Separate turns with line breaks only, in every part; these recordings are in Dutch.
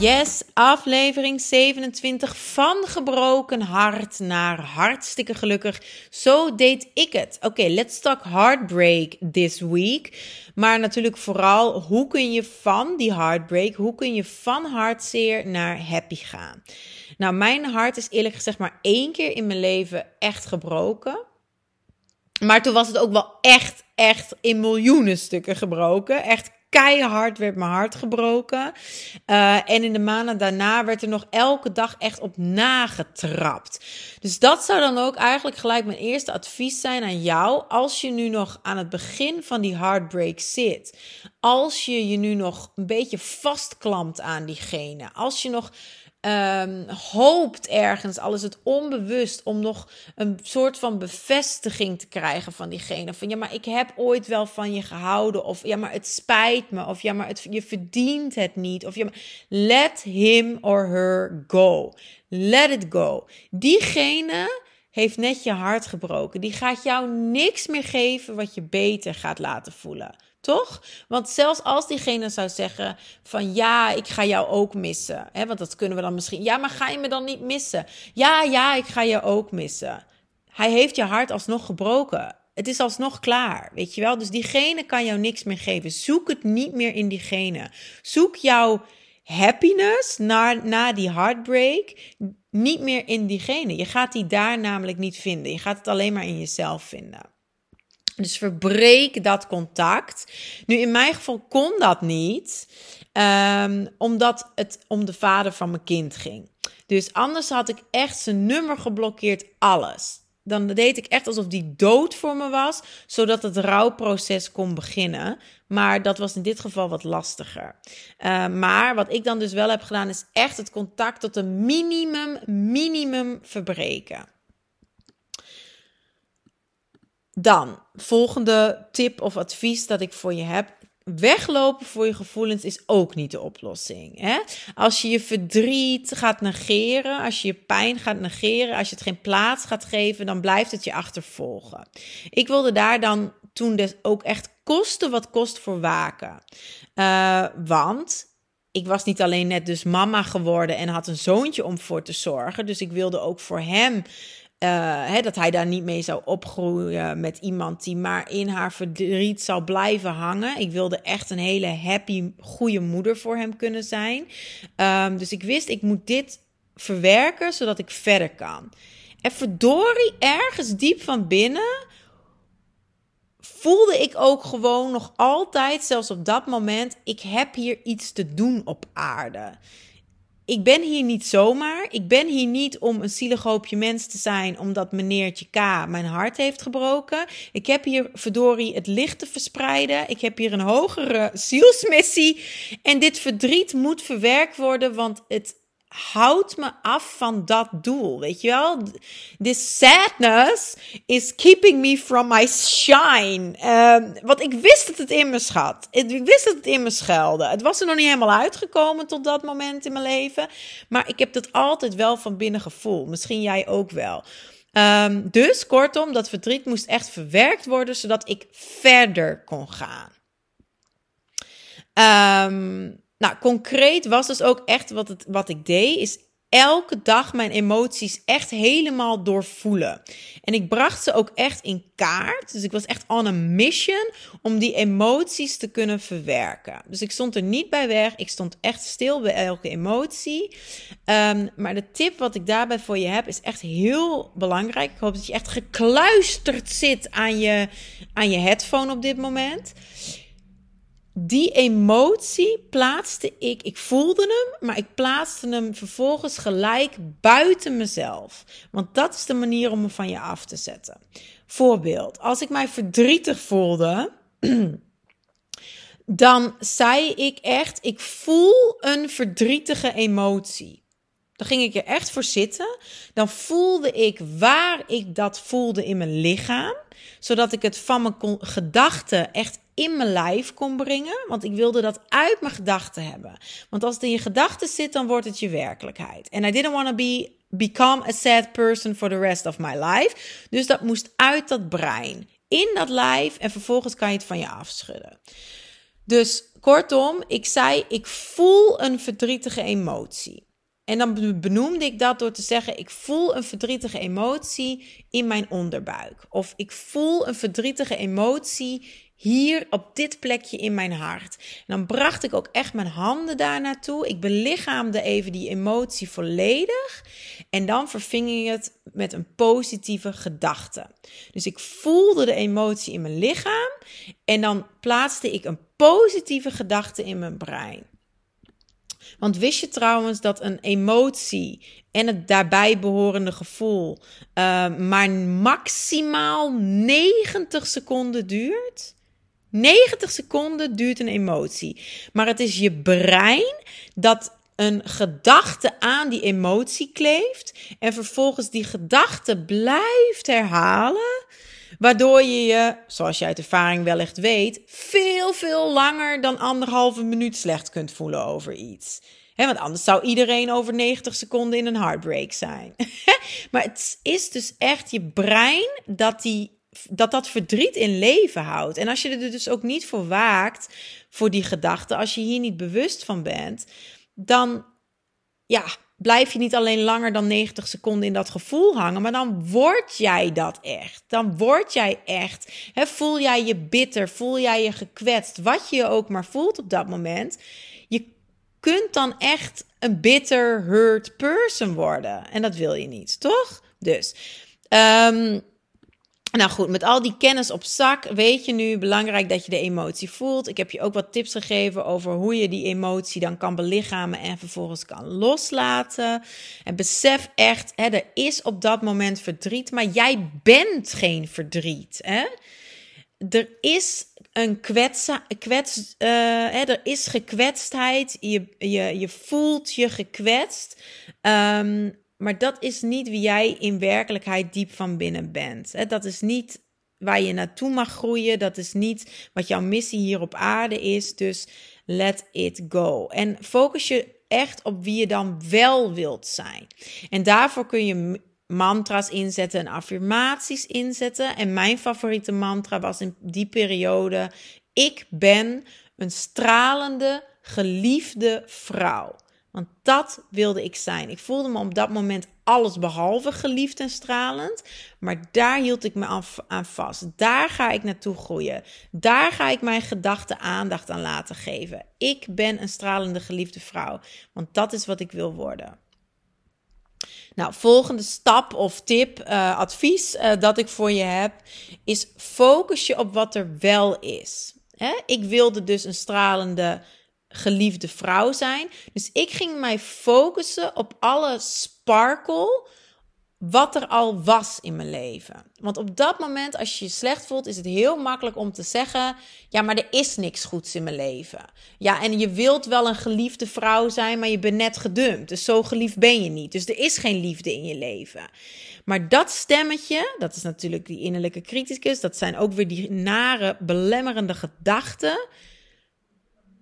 Yes, aflevering 27 van gebroken hart naar hartstikke gelukkig. Zo deed ik het. Oké, let's talk heartbreak this week. Maar natuurlijk vooral, hoe kun je van die heartbreak, hoe kun je van hartzeer naar happy gaan? Nou, mijn hart is eerlijk gezegd maar één keer in mijn leven echt gebroken. Maar toen was het ook wel echt, echt in miljoenen stukken gebroken. Echt keihard werd mijn hart gebroken. Uh, en in de maanden daarna werd er nog elke dag echt op nagetrapt. Dus dat zou dan ook eigenlijk gelijk mijn eerste advies zijn aan jou. Als je nu nog aan het begin van die heartbreak zit. Als je je nu nog een beetje vastklampt aan diegene. Als je nog um, hoopt ergens, al is het onbewust, om nog een soort van bevestiging te krijgen van diegene. Van ja, maar ik heb ooit wel van je gehouden. Of ja, maar het spijt me. Of ja, maar het, je verdient het niet. Of ja, let him or her go. Let it go. Diegene heeft net je hart gebroken. Die gaat jou niks meer geven wat je beter gaat laten voelen. Toch? Want zelfs als diegene zou zeggen van ja, ik ga jou ook missen. Hè, want dat kunnen we dan misschien. Ja, maar ga je me dan niet missen? Ja, ja, ik ga je ook missen. Hij heeft je hart alsnog gebroken. Het is alsnog klaar, weet je wel? Dus diegene kan jou niks meer geven. Zoek het niet meer in diegene. Zoek jouw happiness naar, na die heartbreak niet meer in diegene. Je gaat die daar namelijk niet vinden. Je gaat het alleen maar in jezelf vinden. Dus verbreek dat contact. Nu, in mijn geval kon dat niet, um, omdat het om de vader van mijn kind ging. Dus anders had ik echt zijn nummer geblokkeerd, alles. Dan deed ik echt alsof die dood voor me was, zodat het rouwproces kon beginnen. Maar dat was in dit geval wat lastiger. Uh, maar wat ik dan dus wel heb gedaan, is echt het contact tot een minimum, minimum verbreken. Dan, volgende tip of advies dat ik voor je heb. Weglopen voor je gevoelens is ook niet de oplossing. Hè? Als je je verdriet gaat negeren, als je je pijn gaat negeren, als je het geen plaats gaat geven, dan blijft het je achtervolgen. Ik wilde daar dan toen dus ook echt kosten wat kost voor waken. Uh, want ik was niet alleen net dus mama geworden en had een zoontje om voor te zorgen. Dus ik wilde ook voor hem uh, hè, dat hij daar niet mee zou opgroeien met iemand die maar in haar verdriet zou blijven hangen. Ik wilde echt een hele happy, goede moeder voor hem kunnen zijn. Um, dus ik wist, ik moet dit verwerken zodat ik verder kan. En verdorie, ergens diep van binnen voelde ik ook gewoon nog altijd, zelfs op dat moment, ik heb hier iets te doen op aarde ik ben hier niet zomaar. Ik ben hier niet om een zielig hoopje mens te zijn, omdat meneertje K mijn hart heeft gebroken. Ik heb hier verdorie het licht te verspreiden. Ik heb hier een hogere zielsmissie. En dit verdriet moet verwerkt worden, want het houdt me af van dat doel. Weet je wel? This sadness is keeping me from my shine. Uh, want ik wist dat het in me schat. Ik wist dat het in me schuilde. Het was er nog niet helemaal uitgekomen tot dat moment in mijn leven. Maar ik heb dat altijd wel van binnen gevoeld. Misschien jij ook wel. Um, dus kortom, dat verdriet moest echt verwerkt worden zodat ik verder kon gaan. Um, nou, concreet was dus ook echt wat, het, wat ik deed, is elke dag mijn emoties echt helemaal doorvoelen. En ik bracht ze ook echt in kaart. Dus ik was echt on a mission om die emoties te kunnen verwerken. Dus ik stond er niet bij weg. Ik stond echt stil bij elke emotie. Um, maar de tip wat ik daarbij voor je heb is echt heel belangrijk. Ik hoop dat je echt gekluisterd zit aan je, aan je headphone op dit moment die emotie plaatste ik, ik voelde hem, maar ik plaatste hem vervolgens gelijk buiten mezelf. Want dat is de manier om me van je af te zetten. Voorbeeld, als ik mij verdrietig voelde, dan zei ik echt, ik voel een verdrietige emotie. Dan ging ik er echt voor zitten. Dan voelde ik waar ik dat voelde in mijn lichaam. Zodat ik het van mijn gedachten echt in mijn lijf kon brengen. Want ik wilde dat uit mijn gedachten hebben. Want als het in je gedachten zit, dan wordt het je werkelijkheid. En I didn't want to be become a sad person for the rest of my life. Dus dat moest uit dat brein. In dat lijf. En vervolgens kan je het van je afschudden. Dus kortom, ik zei: ik voel een verdrietige emotie. En dan benoemde ik dat door te zeggen: ik voel een verdrietige emotie in mijn onderbuik. Of ik voel een verdrietige emotie hier op dit plekje in mijn hart. En dan bracht ik ook echt mijn handen daar naartoe. Ik belichaamde even die emotie volledig. En dan verving ik het met een positieve gedachte. Dus ik voelde de emotie in mijn lichaam. En dan plaatste ik een positieve gedachte in mijn brein. Want wist je trouwens dat een emotie en het daarbij behorende gevoel uh, maar maximaal 90 seconden duurt? 90 seconden duurt een emotie. Maar het is je brein dat een gedachte aan die emotie kleeft en vervolgens die gedachte blijft herhalen. Waardoor je je, zoals je uit ervaring wellicht weet, veel, veel langer dan anderhalve minuut slecht kunt voelen over iets. want anders zou iedereen over 90 seconden in een heartbreak zijn. maar het is dus echt je brein dat die dat dat verdriet in leven houdt. En als je er dus ook niet voor waakt, voor die gedachte, als je hier niet bewust van bent, dan ja, blijf je niet alleen langer dan 90 seconden in dat gevoel hangen, maar dan word jij dat echt. Dan word jij echt. voel jij je bitter, voel jij je gekwetst, wat je je ook maar voelt op dat moment. Je kunt dan echt een bitter, hurt person worden. En dat wil je niet, toch? Dus. Um, nou goed, met al die kennis op zak weet je nu belangrijk dat je de emotie voelt. Ik heb je ook wat tips gegeven over hoe je die emotie dan kan belichamen en vervolgens kan loslaten. En besef echt, hè, er is op dat moment verdriet, maar jij bent geen verdriet. Hè? Er is een kwets, kwets hè, er is gekwetstheid. Je, je, je voelt je gekwetst. Um, maar dat is niet wie jij in werkelijkheid diep van binnen bent. Dat is niet waar je naartoe mag groeien. Dat is niet wat jouw missie hier op aarde is. Dus let it go. En focus je echt op wie je dan wel wilt zijn. En daarvoor kun je mantra's inzetten en affirmaties inzetten. En mijn favoriete mantra was in die periode: Ik ben een stralende, geliefde vrouw. Want dat wilde ik zijn. Ik voelde me op dat moment alles behalve geliefd en stralend. Maar daar hield ik me aan, vast. Daar ga ik naartoe groeien. Daar ga ik mijn gedachten aandacht aan laten geven. Ik ben een stralende geliefde vrouw. Want dat is wat ik wil worden. Nou, volgende stap of tip, uh, advies uh, dat ik voor je heb, is focus je op wat er wel is. Ik wilde dus een stralende geliefde vrouw zijn. Dus ik ging mij focussen op alle sparkle wat er al was in mijn leven. Want op dat moment, als je je slecht voelt, is het heel makkelijk om te zeggen: Ja, maar er is niks goeds in mijn leven. Ja, en je wilt wel een geliefde vrouw zijn, maar je bent net gedumpt. Dus zo geliefd ben je niet. Dus er is geen liefde in je leven. Maar dat stemmetje, dat is natuurlijk die innerlijke criticus, dat zijn ook weer die nare, belemmerende gedachten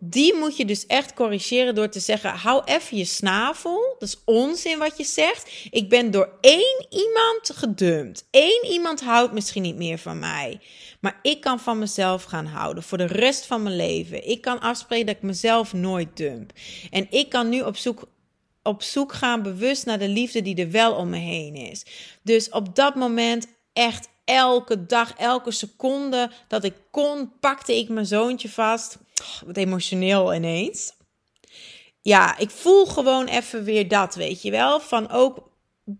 die moet je dus echt corrigeren door te zeggen: hou even je snavel. Dat is onzin wat je zegt. Ik ben door één iemand gedumpt. Eén iemand houdt misschien niet meer van mij. Maar ik kan van mezelf gaan houden voor de rest van mijn leven. Ik kan afspreken dat ik mezelf nooit dump. En ik kan nu op zoek, op zoek gaan bewust naar de liefde die er wel om me heen is. Dus op dat moment echt elke dag, elke seconde dat ik kon, pakte ik mijn zoontje vast wat emotioneel ineens. Ja, ik voel gewoon even weer dat, weet je wel. Van ook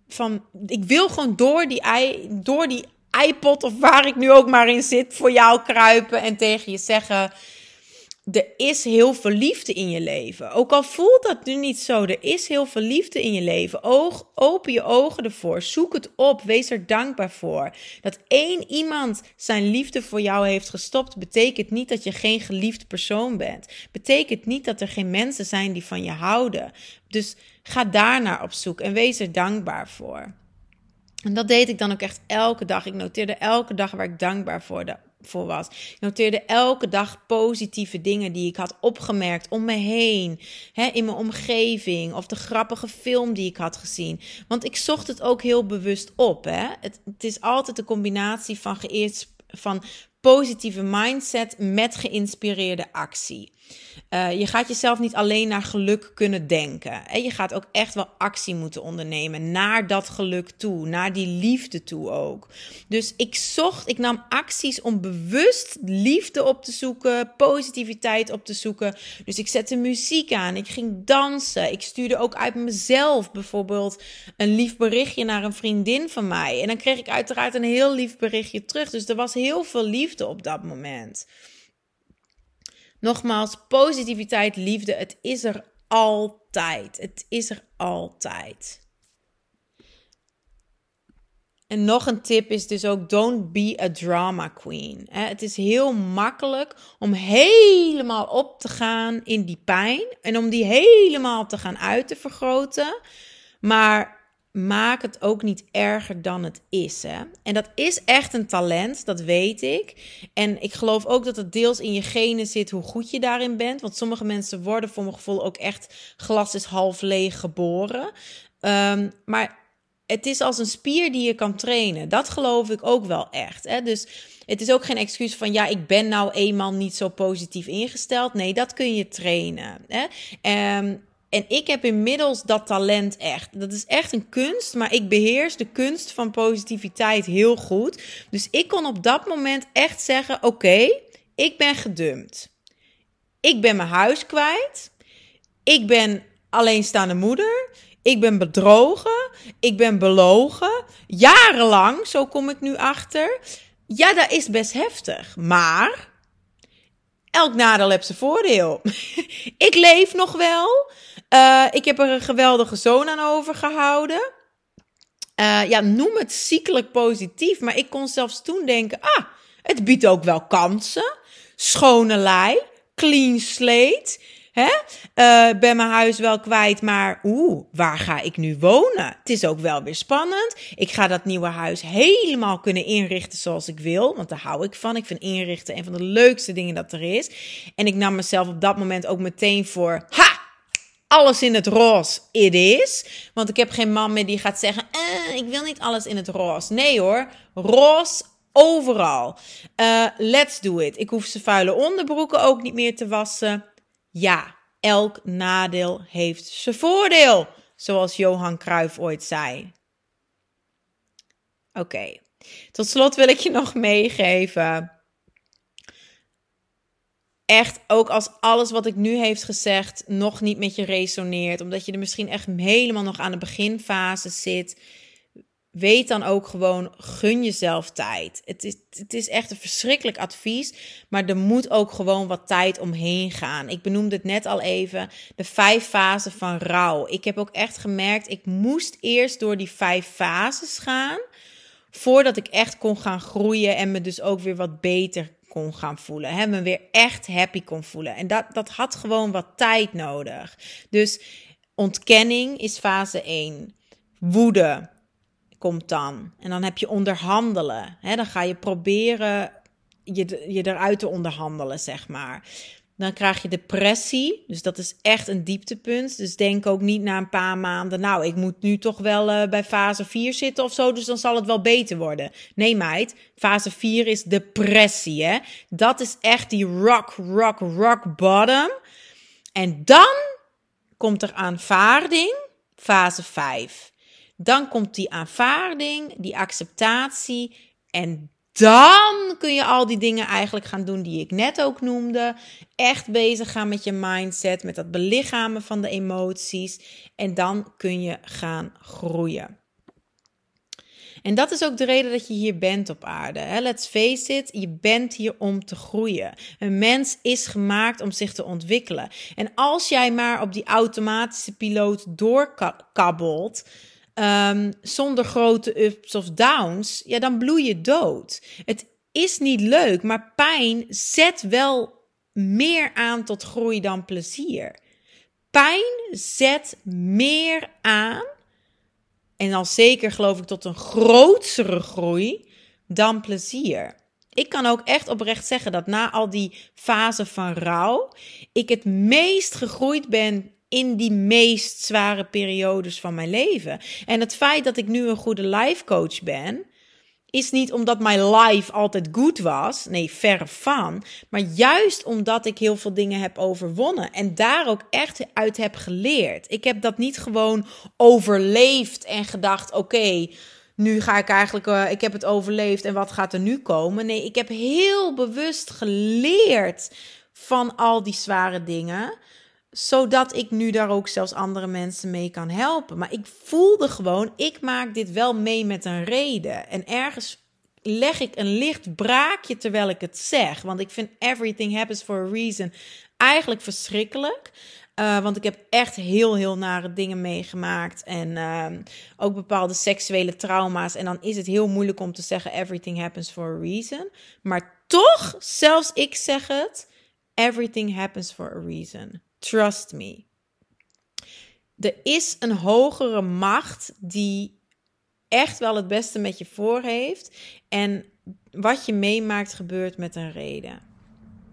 van, ik wil gewoon door die, door die iPod of waar ik nu ook maar in zit, voor jou kruipen en tegen je zeggen: er is heel veel liefde in je leven. Ook al voelt dat nu niet zo, er is heel veel liefde in je leven. Oog, open je ogen ervoor. Zoek het op. Wees er dankbaar voor. Dat één iemand zijn liefde voor jou heeft gestopt, betekent niet dat je geen geliefd persoon bent. Betekent niet dat er geen mensen zijn die van je houden. Dus ga daarnaar op zoek en wees er dankbaar voor. En dat deed ik dan ook echt elke dag. Ik noteerde elke dag waar ik dankbaar voor, voor. Ik noteerde elke dag positieve dingen die ik had opgemerkt om me heen, hè, in mijn omgeving, of de grappige film die ik had gezien. Want ik zocht het ook heel bewust op. Hè. Het, is altijd een combinatie van, geëerd, van positieve mindset met geïnspireerde actie. Uh, je gaat jezelf niet alleen naar geluk kunnen denken. En je gaat ook echt wel actie moeten ondernemen naar dat geluk toe, naar die liefde toe ook. Dus ik zocht, ik nam acties om bewust liefde op te zoeken, positiviteit op te zoeken. Dus ik zette muziek aan, ik ging dansen, ik stuurde ook uit mezelf bijvoorbeeld een lief berichtje naar een vriendin van mij. En dan kreeg ik uiteraard een heel lief berichtje terug. Dus er was heel veel liefde op dat moment. Nogmaals, positiviteit, liefde, het is er altijd. Het is er altijd. En nog een tip is dus ook: don't be a drama queen. Het is heel makkelijk om helemaal op te gaan in die pijn en om die helemaal te gaan uit te vergroten. Maar maak het ook niet erger dan het is. Hè? En dat is echt een talent, dat weet ik. En ik geloof ook dat het deels in je genen zit hoe goed je daarin bent. Want sommige mensen worden voor mijn gevoel ook echt glas is half leeg geboren. Um, maar het is als een spier die je kan trainen. Dat geloof ik ook wel echt. Hè? Dus het is ook geen excuus van ja, ik ben nou eenmaal niet zo positief ingesteld. Nee, dat kun je trainen. Hè? Um, en ik heb inmiddels dat talent echt. Dat is echt een kunst, maar ik beheers de kunst van positiviteit heel goed. Dus ik kon op dat moment echt zeggen: Oké, ik ben gedumpt. Ik ben mijn huis kwijt. Ik ben alleenstaande moeder. Ik ben bedrogen. Ik ben belogen. Jarenlang, zo kom ik nu achter. Ja, dat is best heftig. Maar elk nadeel heeft zijn voordeel. ik leef nog wel. Uh, ik heb er een geweldige zoon aan overgehouden. Uh, ja, noem het ziekelijk positief. Maar ik kon zelfs toen denken: ah, het biedt ook wel kansen. Schone lei, clean slate. Hè? Uh, ben mijn huis wel kwijt, maar oeh, waar ga ik nu wonen? Het is ook wel weer spannend. Ik ga dat nieuwe huis helemaal kunnen inrichten zoals ik wil, want daar hou ik van. Ik vind inrichten een van de leukste dingen dat er is. En ik nam mezelf op dat moment ook meteen voor, ha, alles in het roze it is. Want ik heb geen man meer die gaat zeggen: eh, ik wil niet alles in het roze. Nee hoor, roze overal. Uh, let's do it. Ik hoef ze vuile onderbroeken ook niet meer te wassen. Ja, elk nadeel heeft zijn voordeel. Zoals Johan Cruijff ooit zei. Oké, tot slot wil ik je nog meegeven echt ook als alles wat ik nu heeft gezegd nog niet met je resoneert, omdat je er misschien echt helemaal nog aan de beginfase zit, weet dan ook gewoon, gun jezelf tijd. Het is, het is echt een verschrikkelijk advies, maar er moet ook gewoon wat tijd omheen gaan. Ik benoemde het net al even, de vijf fasen van rouw. Ik heb ook echt gemerkt, ik moest eerst door die vijf fases gaan, voordat ik echt kon gaan groeien en me dus ook weer wat beter gaan voelen. Hè, me weer echt happy kon voelen. En dat, dat had gewoon wat tijd nodig. Dus ontkenning is fase 1. Woede komt dan. En dan heb je onderhandelen. Hè, dan ga je proberen je, je eruit te onderhandelen, zeg maar. Dan krijg je depressie. Dus dat is echt een dieptepunt. Dus denk ook niet na een paar maanden. Nou, ik moet nu toch wel uh, bij fase 4 zitten of zo. Dus dan zal het wel beter worden. Nee, meid. Fase 4 is depressie. Hè? Dat is echt die rock, rock, rock bottom. En dan komt er aanvaarding. Fase 5. Dan komt die aanvaarding, die acceptatie. En dan kun je al die dingen eigenlijk gaan doen die ik net ook noemde. Echt bezig gaan met je mindset, met dat belichamen van de emoties. En dan kun je gaan groeien. En dat is ook de reden dat je hier bent op aarde. Let's face it, je bent hier om te groeien. Een mens is gemaakt om zich te ontwikkelen. En als jij maar op die automatische piloot doorkabbelt, um, zonder grote ups of downs, ja, dan bloei je dood. Het is niet leuk, maar pijn zet wel meer aan tot groei dan plezier. Pijn zet meer aan en dan zeker geloof ik tot een grotere groei dan plezier. Ik kan ook echt oprecht zeggen dat na al die fasen van rouw, ik het meest gegroeid ben in die meest zware periodes van mijn leven. En het feit dat ik nu een goede life coach ben, is niet omdat mijn life altijd goed was. Nee, verre van. Maar juist omdat ik heel veel dingen heb overwonnen. En daar ook echt uit heb geleerd. Ik heb dat niet gewoon overleefd en gedacht: oké. nu ga ik eigenlijk, uh, ik heb het overleefd en wat gaat er nu komen? Nee, ik heb heel bewust geleerd van al die zware dingen zodat ik nu daar ook zelfs andere mensen mee kan helpen. Maar ik voelde gewoon, ik maak dit wel mee met een reden. En ergens leg ik een licht braakje terwijl ik het zeg. Want ik vind everything happens for a reason eigenlijk verschrikkelijk. Uh, want ik heb echt heel, heel nare dingen meegemaakt. En uh, ook bepaalde seksuele trauma's. En dan is het heel moeilijk om te zeggen: everything happens for a reason. Maar toch, zelfs ik zeg het: everything happens for a reason. Trust me. Er is een hogere macht die echt wel het beste met je voor heeft. En wat je meemaakt gebeurt met een reden.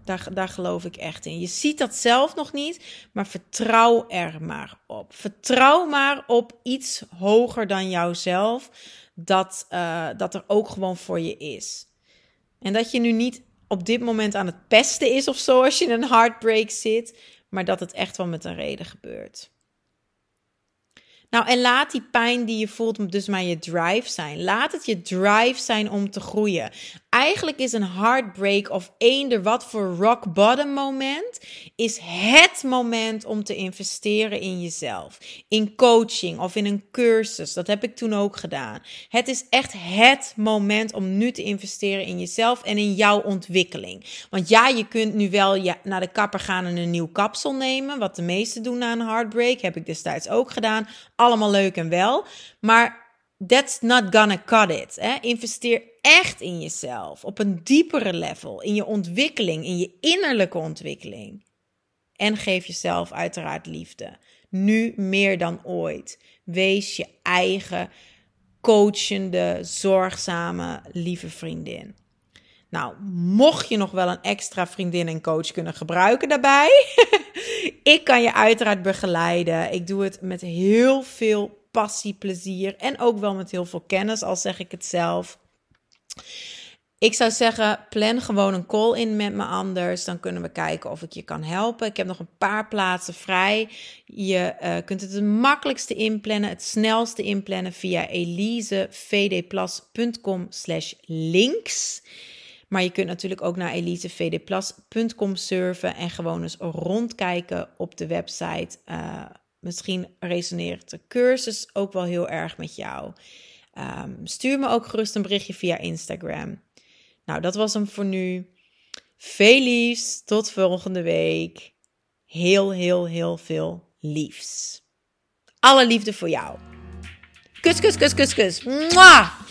Daar, daar geloof ik echt in. Je ziet dat zelf nog niet, maar vertrouw er maar op. Vertrouw maar op iets hoger dan jouzelf, dat, uh, dat er ook gewoon voor je is. En dat je nu niet op dit moment aan het pesten is of zo als je in een heartbreak zit maar dat het echt wel met een reden gebeurt. Nou, en laat die pijn die je voelt dus maar je drive zijn. Laat het je drive zijn om te groeien. Eigenlijk is een heartbreak of eender wat voor rock bottom moment is het moment om te investeren in jezelf. In coaching of in een cursus. Dat heb ik toen ook gedaan. Het is echt het moment om nu te investeren in jezelf en in jouw ontwikkeling. Want ja, je kunt nu wel naar de kapper gaan en een nieuw kapsel nemen. Wat de meesten doen na een heartbreak. Heb ik destijds ook gedaan. Allemaal leuk en wel. Maar that's not gonna cut it. Hè? Investeer echt in jezelf op een diepere level, in je ontwikkeling, in je innerlijke ontwikkeling. En geef jezelf uiteraard liefde. Nu meer dan ooit. Wees je eigen coachende, zorgzame, lieve vriendin. Nou, mocht je nog wel een extra vriendin en coach kunnen gebruiken daarbij, ik kan je uiteraard begeleiden. Ik doe het met heel veel passie, plezier en ook wel met heel veel kennis, al zeg ik het zelf. Ik zou zeggen, plan gewoon een call in met me anders. Dan kunnen we kijken of ik je kan helpen. Ik heb nog een paar plaatsen vrij. Je uh, kunt het het makkelijkste inplannen, het snelste inplannen via elisevdplus.com slash links. Maar je kunt natuurlijk ook naar elisevdplus.com surfen en gewoon eens rondkijken op de website. Uh, Misschien resoneert de cursus ook wel heel erg met jou. Ehm, stuur me ook gerust een berichtje via Instagram. Nou, dat was hem voor nu. Veel liefs. Tot volgende week. Heel, heel, heel veel liefs. Alle liefde voor jou. Kus, kus, kus, kus, kus. Mwah!